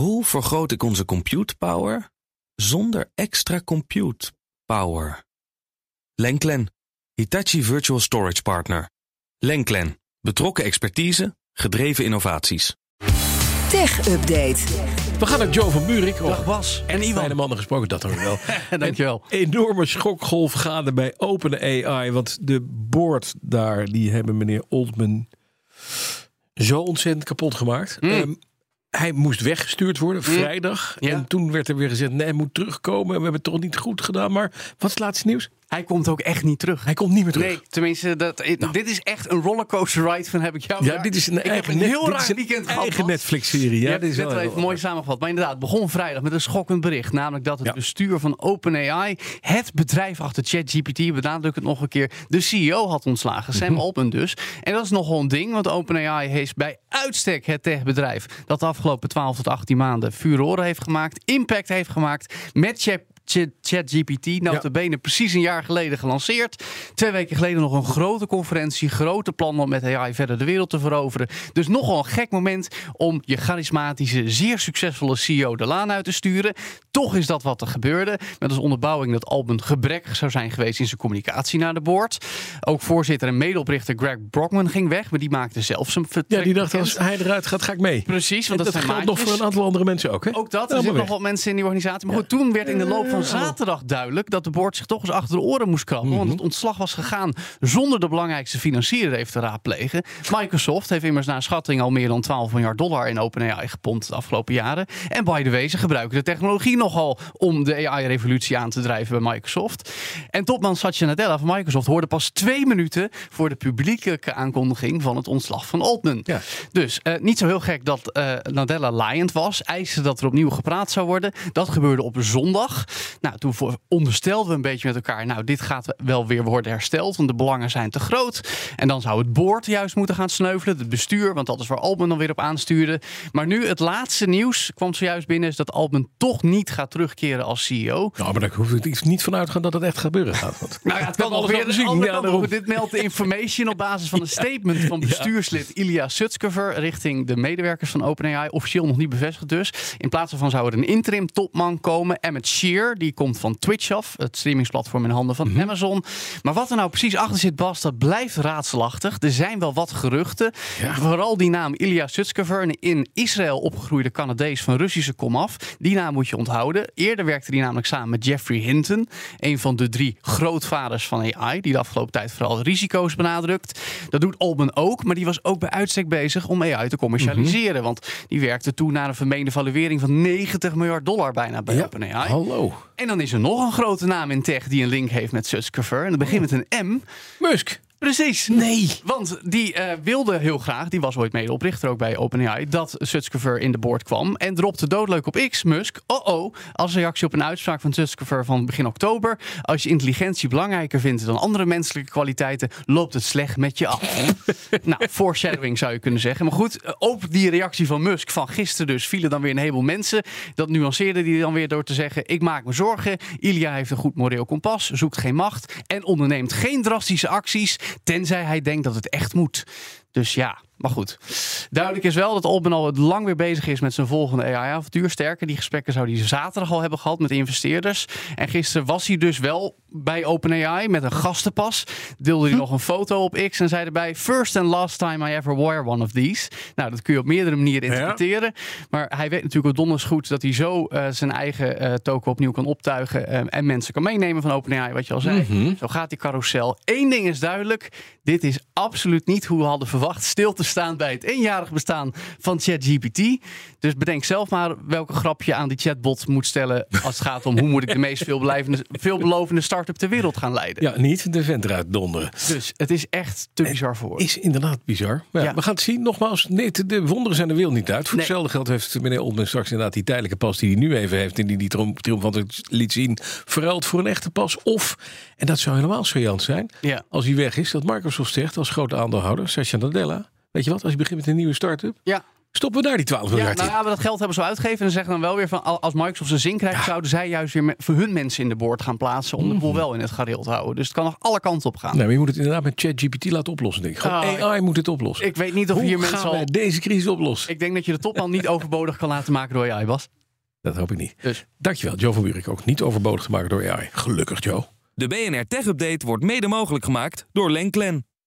Hoe vergroot ik onze compute power zonder extra compute power? Lenklen, Hitachi Virtual Storage Partner. Lenklen, betrokken expertise, gedreven innovaties. Tech Update. We gaan naar Joe van Buurik. Dag Bas en Ivan. Beide mannen gesproken, dat hoor ik wel. Dankjewel. Een enorme schokgolf gaande bij OpenAI. Want de board daar, die hebben meneer Oldman zo ontzettend kapot gemaakt. Ehm, hij moest weggestuurd worden vrijdag. Ja. En toen werd er weer gezegd, nee, hij moet terugkomen. We hebben het toch niet goed gedaan. Maar wat is het laatste nieuws? Hij komt ook echt niet terug. Hij komt niet meer terug. Nee, tenminste, dat, dit is echt een rollercoaster ride van heb ik jou. Ja, dit is een ik eigen, heb een net- heel dit raar is een weekend gehad. eigen. Netflix-serie. Ja, dit is wel wel even mooi samengevat. Maar inderdaad, het begon vrijdag met een schokkend bericht. Namelijk dat het Ja. bestuur van OpenAI, het bedrijf achter ChatGPT, benadruk het nog een keer, de CEO had ontslagen. Sam Mhm. Altman dus. En dat is nogal een ding, want OpenAI heeft bij uitstek het techbedrijf dat de afgelopen 12 tot 18 maanden furoren heeft gemaakt, impact heeft gemaakt met Chat- Chat- ChatGPT, notabene precies een jaar geleden gelanceerd. Twee weken geleden nog een grote conferentie, grote plannen om met AI verder de wereld te veroveren. Dus nogal een gek moment om je charismatische, zeer succesvolle CEO de laan uit te sturen. Toch is dat wat er gebeurde. Met als onderbouwing dat Alban gebrekkig zou zijn geweest in zijn communicatie naar de board. Ook voorzitter en medeoprichter Greg Brockman ging weg, maar die maakte zelf zijn vertrek Ja, die dacht bekend. als hij eruit gaat, ga ik mee. Precies, want En dat, dat zijn geldt nog voor een aantal andere mensen ook, hè? Ook dat. Er zitten nog wat mensen in die organisatie. Maar goed, toen werd in de loop van zaterdag duidelijk dat de board zich toch eens achter de oren moest krabben. Mhm. Want het ontslag was gegaan zonder de belangrijkste financier even te raadplegen. Microsoft heeft immers naar schatting al meer dan 12 miljard dollar in OpenAI gepompt de afgelopen jaren. En by the way, ze gebruiken de technologie nogal om de AI-revolutie aan te drijven bij Microsoft. En topman Satya Nadella van Microsoft hoorde pas twee minuten voor de publieke aankondiging van het ontslag van Altman. Ja. Dus eh, niet zo heel gek dat eh, Nadella laaiend was. Eiste dat er opnieuw gepraat zou worden. Dat gebeurde op zondag. Nou, toen onderstelden we een beetje met elkaar. Nou, dit gaat wel weer worden hersteld. Want de belangen zijn te groot. En dan zou het board juist moeten gaan sneuvelen. Het bestuur, want dat is waar Altman dan weer op aanstuurde. Maar nu het laatste nieuws kwam zojuist binnen. Is dat Altman toch niet gaat terugkeren als CEO. Nou, maar daar hoef ik iets niet van uitgaan dat het echt gebeuren gaat. Want Nou ja, het kan alles weer al andere Ja, daarom. Dit meldt de information op basis van een statement van bestuurslid Ilya Sutskever richting de medewerkers van OpenAI. Officieel nog niet bevestigd dus. In plaats daarvan zou er een interim topman komen. Emmett Shear, die komt van Twitch af. Het streamingsplatform in handen van Mhm. Amazon. Maar wat er nou precies achter zit, Bas, dat blijft raadselachtig. Er zijn wel wat geruchten. Vooral die naam Ilya Sutskever, een in Israël opgegroeide Canadees van Russische komaf. Die naam moet je onthouden. Eerder werkte hij namelijk samen met Jeffrey Hinton. Een van de drie grootvaders van AI. Die de afgelopen tijd vooral risico's benadrukt. Dat doet Altman ook. Maar die was ook bij uitstek bezig om AI te commercialiseren. Want die werkte toen naar een vermeende valuering van 90 miljard dollar bijna bij OpenAI. hallo. En dan is er nog een grote naam in tech die een link heeft met Sutskever. En dat begint met een M. Musk. Precies. Nee. Want die eh, wilde heel graag, die was ooit medeoprichter ook bij OpenAI, dat Sutskever in de board kwam. En dropte doodleuk op X, Musk, oh oh, als reactie op een uitspraak van Sutskever van begin oktober. Als je intelligentie belangrijker vindt dan andere menselijke kwaliteiten, loopt het slecht met je af. nou, foreshadowing zou je kunnen zeggen. Maar goed, eh, op die reactie van Musk van gisteren dus vielen dan weer een heleboel mensen. Dat nuanceerde hij dan weer door te zeggen, ik maak me zorgen. Ilya heeft een goed moreel kompas, zoekt geen macht en onderneemt geen drastische acties, tenzij hij denkt dat het echt moet. Dus ja, maar goed. Duidelijk is wel dat Altman al lang weer bezig is met zijn volgende AI-avontuur. Sterker, die gesprekken zou hij zaterdag al hebben gehad met investeerders. En gisteren was hij dus wel bij OpenAI met een gastenpas. Deelde hij nog een foto op X en zei erbij... First and last time I ever wore one of these. Nou, dat kun je op meerdere manieren interpreteren. Maar hij weet natuurlijk ook donders goed dat hij zo eh, zijn eigen eh, token opnieuw kan optuigen... eh, en mensen kan meenemen van OpenAI, wat je al zei. Zo gaat die carousel. Eén ding is duidelijk. Dit is absoluut niet hoe we hadden verwacht stil te staan bij het eenjarig bestaan van ChatGPT. Dus bedenk zelf maar welke grap je aan die chatbot moet stellen als het gaat om hoe moet ik de meest veelbelovende, start-up ter wereld gaan leiden. Ja, niet de vent eruit donderen. Dus het is echt te bizar voor. Is inderdaad bizar. Ja, Ja. we gaan het zien. Nogmaals, nee, de- de wonderen zijn de wereld niet uit. Voor Nee. hetzelfde geld heeft meneer Oldman straks inderdaad die tijdelijke pas die hij nu even heeft en die die triom- triomfantelijk liet zien, verruild voor een echte pas. Of, en dat zou helemaal saillant zijn, Ja. als hij weg is, dat Microsoft zegt als grote aandeelhouder, Satya Nadella, weet je wat, als je begint met een nieuwe start-up, Ja, Stoppen we daar die 12 Ja, miljard nou in? ja, maar dat geld hebben ze wel uitgegeven. En ze zeggen dan wel weer van, al- als Microsoft zijn zin krijgt, zouden zij juist weer met- voor hun mensen in de boord gaan plaatsen. Om de boel wel in het gareel te houden. Dus het kan nog alle kanten op gaan. Nee, maar je moet het inderdaad met ChatGPT laten oplossen, denk ik. Gewoon AI moet het oplossen. Ik weet niet of Hoe hier mensen al... deze crisis oplossen? Ik denk dat je de topman niet overbodig kan laten maken door AI, Bas. Dat hoop ik niet. Dus. Dankjewel, Joe van Buurik. Ook niet overbodig gemaakt door AI. Gelukkig, Joe. De BNR Tech Update wordt mede mogelijk gemaakt door Lenklen.